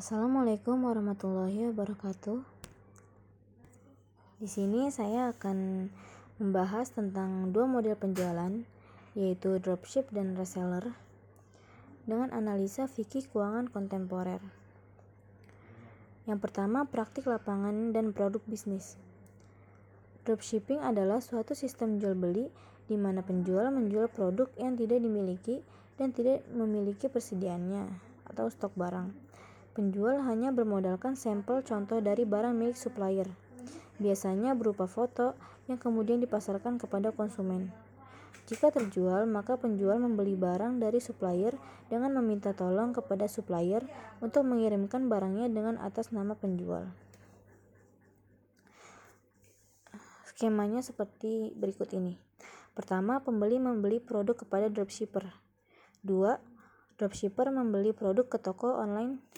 Assalamualaikum warahmatullahi wabarakatuh. Di sini saya akan membahas tentang dua model penjualan, yaitu dropship dan reseller, dengan analisa fikih keuangan kontemporer. Yang pertama, praktik lapangan dan produk bisnis. Dropshipping adalah suatu sistem jual beli di mana penjual menjual produk yang tidak dimiliki dan tidak memiliki persediaannya atau stok barang Penjual hanya bermodalkan sampel contoh dari barang milik supplier, biasanya berupa foto yang kemudian dipasarkan kepada konsumen. Jika terjual, maka penjual membeli barang dari supplier dengan meminta tolong kepada supplier untuk mengirimkan barangnya dengan atas nama penjual. Skemanya seperti berikut ini. Pertama, pembeli membeli produk kepada dropshipper. Dua, dropshipper membeli produk ke toko online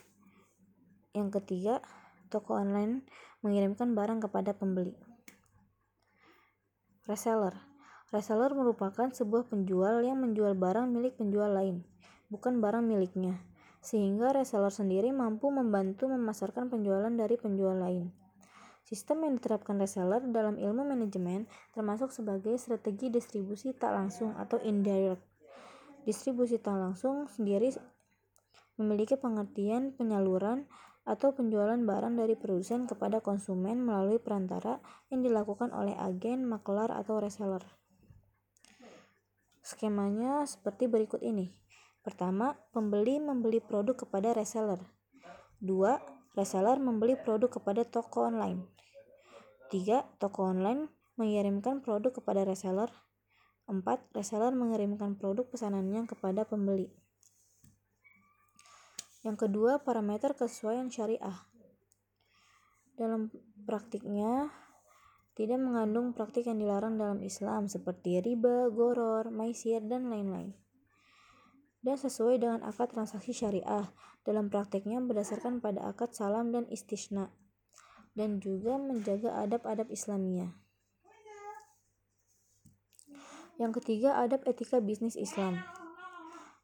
yang ketiga, toko online mengirimkan barang kepada pembeli. Reseller. Reseller merupakan sebuah penjual yang menjual barang milik penjual lain, bukan barang miliknya, sehingga reseller sendiri mampu membantu memasarkan penjualan dari penjual lain. Sistem yang diterapkan reseller dalam ilmu manajemen termasuk sebagai strategi distribusi tak langsung atau indirect. Distribusi tak langsung sendiri memiliki pengertian penyaluran atau penjualan barang dari produsen kepada konsumen melalui perantara yang dilakukan oleh agen, maklar, atau reseller. Skemanya seperti berikut ini. Pertama, pembeli membeli produk kepada reseller. Dua, reseller membeli produk kepada toko online. Tiga, toko online mengirimkan produk kepada reseller. Empat, reseller mengirimkan produk pesanannya kepada pembeli. Yang kedua, parameter kesesuaian syariah. Dalam praktiknya, tidak mengandung praktik yang dilarang dalam Islam seperti riba, goror, maisir, dan lain-lain. Dan sesuai dengan akad transaksi syariah, dalam praktiknya berdasarkan pada akad salam dan istisna, dan juga menjaga adab-adab Islamiyah. Yang ketiga, adab etika bisnis Islam.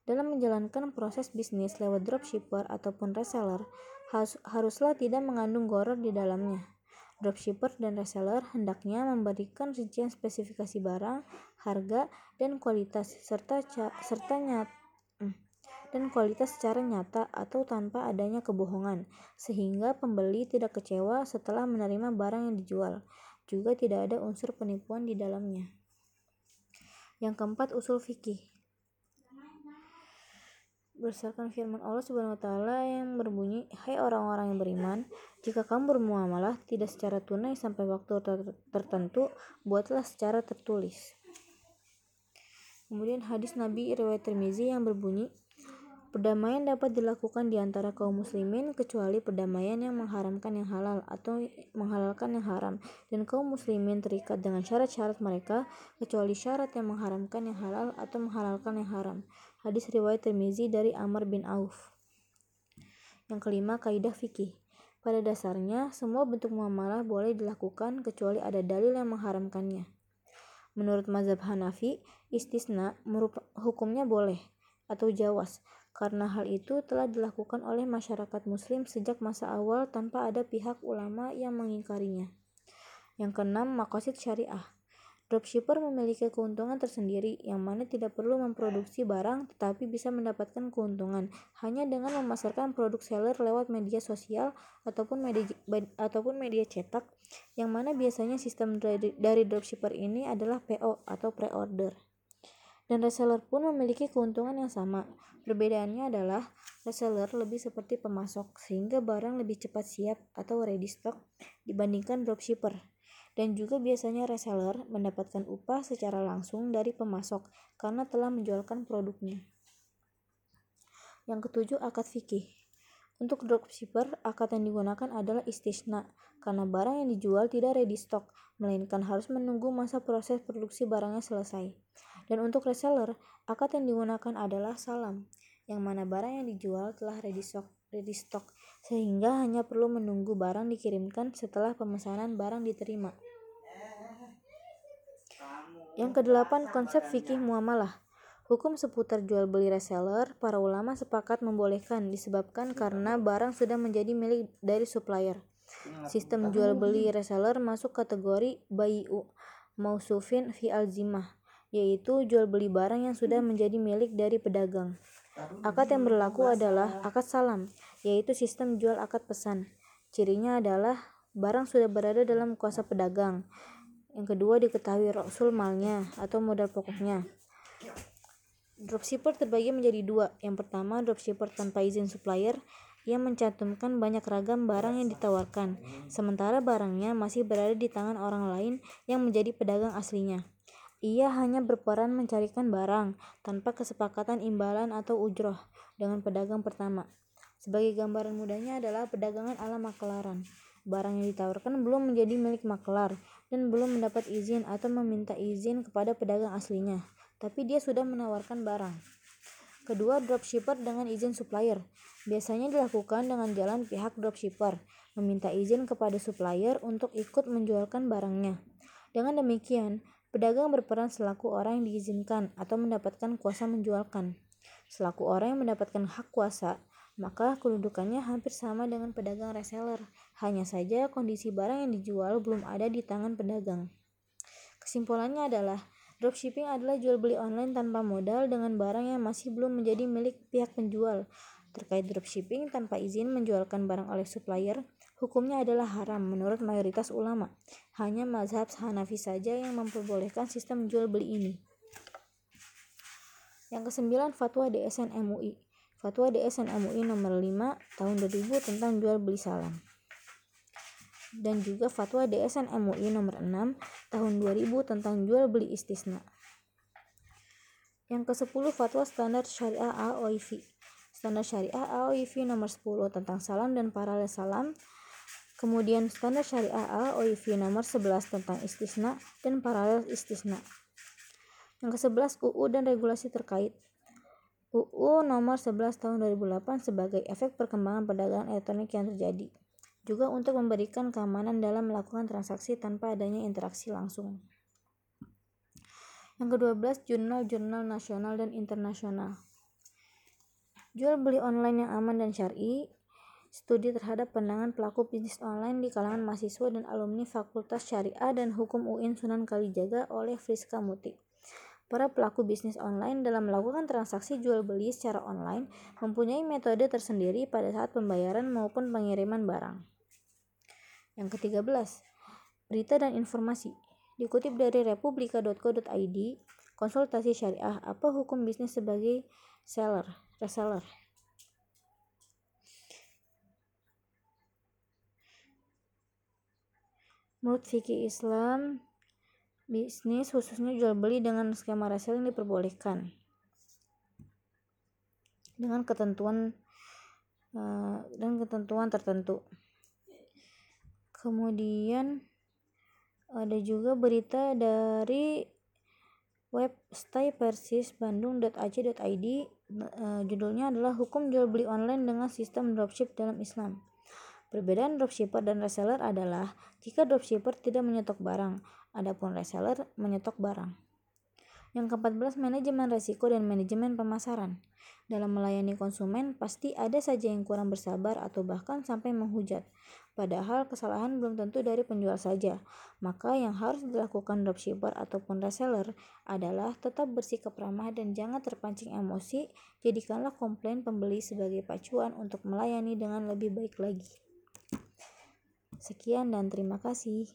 Dalam menjalankan proses bisnis lewat dropshipper ataupun reseller, haruslah tidak mengandung goror di dalamnya. Dropshipper dan reseller hendaknya memberikan rincian spesifikasi barang, harga, dan kualitas serta serta nyata hmm, dan kualitas secara nyata atau tanpa adanya kebohongan, sehingga pembeli tidak kecewa setelah menerima barang yang dijual. Juga tidak ada unsur penipuan di dalamnya. Yang keempat, usul fikih berdasarkan firman Allah Subhanahu wa taala yang berbunyi, "Hai orang-orang yang beriman, jika kamu bermuamalah tidak secara tunai sampai waktu ter tertentu, buatlah secara tertulis." Kemudian hadis Nabi riwayat Tirmizi yang berbunyi, Perdamaian dapat dilakukan di antara kaum muslimin kecuali perdamaian yang mengharamkan yang halal atau menghalalkan yang haram dan kaum muslimin terikat dengan syarat-syarat mereka kecuali syarat yang mengharamkan yang halal atau menghalalkan yang haram. Hadis riwayat Tirmizi dari Amr bin Auf. Yang kelima, kaidah fikih. Pada dasarnya, semua bentuk muamalah boleh dilakukan kecuali ada dalil yang mengharamkannya. Menurut mazhab Hanafi, istisna hukumnya boleh atau jawas karena hal itu telah dilakukan oleh masyarakat muslim sejak masa awal tanpa ada pihak ulama yang mengingkarinya. Yang keenam, makosid syariah. Dropshipper memiliki keuntungan tersendiri yang mana tidak perlu memproduksi barang tetapi bisa mendapatkan keuntungan hanya dengan memasarkan produk seller lewat media sosial ataupun media ataupun media cetak yang mana biasanya sistem dari, dari dropshipper ini adalah PO atau pre-order. Dan reseller pun memiliki keuntungan yang sama. Perbedaannya adalah reseller lebih seperti pemasok sehingga barang lebih cepat siap atau ready stock dibandingkan dropshipper. Dan juga biasanya reseller mendapatkan upah secara langsung dari pemasok karena telah menjualkan produknya. Yang ketujuh, akad fikih. Untuk dropshipper, akad yang digunakan adalah istisna karena barang yang dijual tidak ready stock, melainkan harus menunggu masa proses produksi barangnya selesai. Dan untuk reseller, akad yang digunakan adalah salam, yang mana barang yang dijual telah ready stock, ready stock sehingga hanya perlu menunggu barang dikirimkan setelah pemesanan barang diterima. Yang kedelapan, konsep fikih muamalah. Hukum seputar jual beli reseller, para ulama sepakat membolehkan disebabkan karena barang sudah menjadi milik dari supplier. Sistem jual beli reseller masuk kategori bayu mausufin fi alzimah, yaitu jual beli barang yang sudah menjadi milik dari pedagang. Akad yang berlaku adalah akad salam, yaitu sistem jual akad pesan. Cirinya adalah barang sudah berada dalam kuasa pedagang. Yang kedua diketahui rasul malnya atau modal pokoknya. Dropshipper terbagi menjadi dua. Yang pertama, dropshipper tanpa izin supplier yang mencantumkan banyak ragam barang yang ditawarkan, sementara barangnya masih berada di tangan orang lain yang menjadi pedagang aslinya. Ia hanya berperan mencarikan barang tanpa kesepakatan imbalan atau ujroh dengan pedagang pertama. Sebagai gambaran mudahnya adalah perdagangan ala makelaran. Barang yang ditawarkan belum menjadi milik makelar dan belum mendapat izin atau meminta izin kepada pedagang aslinya tapi dia sudah menawarkan barang. Kedua, dropshipper dengan izin supplier. Biasanya dilakukan dengan jalan pihak dropshipper, meminta izin kepada supplier untuk ikut menjualkan barangnya. Dengan demikian, pedagang berperan selaku orang yang diizinkan atau mendapatkan kuasa menjualkan. Selaku orang yang mendapatkan hak kuasa, maka kedudukannya hampir sama dengan pedagang reseller. Hanya saja kondisi barang yang dijual belum ada di tangan pedagang. Kesimpulannya adalah Dropshipping adalah jual beli online tanpa modal dengan barang yang masih belum menjadi milik pihak penjual. Terkait dropshipping tanpa izin menjualkan barang oleh supplier, hukumnya adalah haram menurut mayoritas ulama. Hanya mazhab Hanafi saja yang memperbolehkan sistem jual beli ini. Yang kesembilan, Fatwa DSN MUI. Fatwa DSN MUI nomor 5 tahun 2000 tentang jual beli salam dan juga Fatwa DSN MUI nomor 6 tahun 2000 tentang jual beli istisna. Yang ke-10 Fatwa Standar Syariah AOIV. Standar Syariah AOIV nomor 10 tentang salam dan paralel salam. Kemudian Standar Syariah AOIV nomor 11 tentang istisna dan paralel istisna. Yang ke-11 UU dan regulasi terkait. UU nomor 11 tahun 2008 sebagai efek perkembangan perdagangan elektronik yang terjadi juga untuk memberikan keamanan dalam melakukan transaksi tanpa adanya interaksi langsung. Yang ke-12, jurnal-jurnal nasional dan internasional. Jual beli online yang aman dan syar'i, studi terhadap pandangan pelaku bisnis online di kalangan mahasiswa dan alumni Fakultas Syariah dan Hukum UIN Sunan Kalijaga oleh Friska Muti. Para pelaku bisnis online dalam melakukan transaksi jual beli secara online mempunyai metode tersendiri pada saat pembayaran maupun pengiriman barang. Yang ke-13, berita dan informasi. Dikutip dari republika.co.id, konsultasi syariah, apa hukum bisnis sebagai seller, reseller? Menurut fikih Islam, bisnis khususnya jual beli dengan skema reselling diperbolehkan dengan ketentuan uh, dan ketentuan tertentu. Kemudian ada juga berita dari website persisbandung.ac.id uh, judulnya adalah hukum jual beli online dengan sistem dropship dalam Islam. Perbedaan dropshipper dan reseller adalah jika dropshipper tidak menyetok barang, adapun reseller menyetok barang. Yang ke-14 manajemen resiko dan manajemen pemasaran. Dalam melayani konsumen, pasti ada saja yang kurang bersabar atau bahkan sampai menghujat. Padahal kesalahan belum tentu dari penjual saja. Maka yang harus dilakukan dropshipper ataupun reseller adalah tetap bersikap ramah dan jangan terpancing emosi. Jadikanlah komplain pembeli sebagai pacuan untuk melayani dengan lebih baik lagi. Sekian dan terima kasih.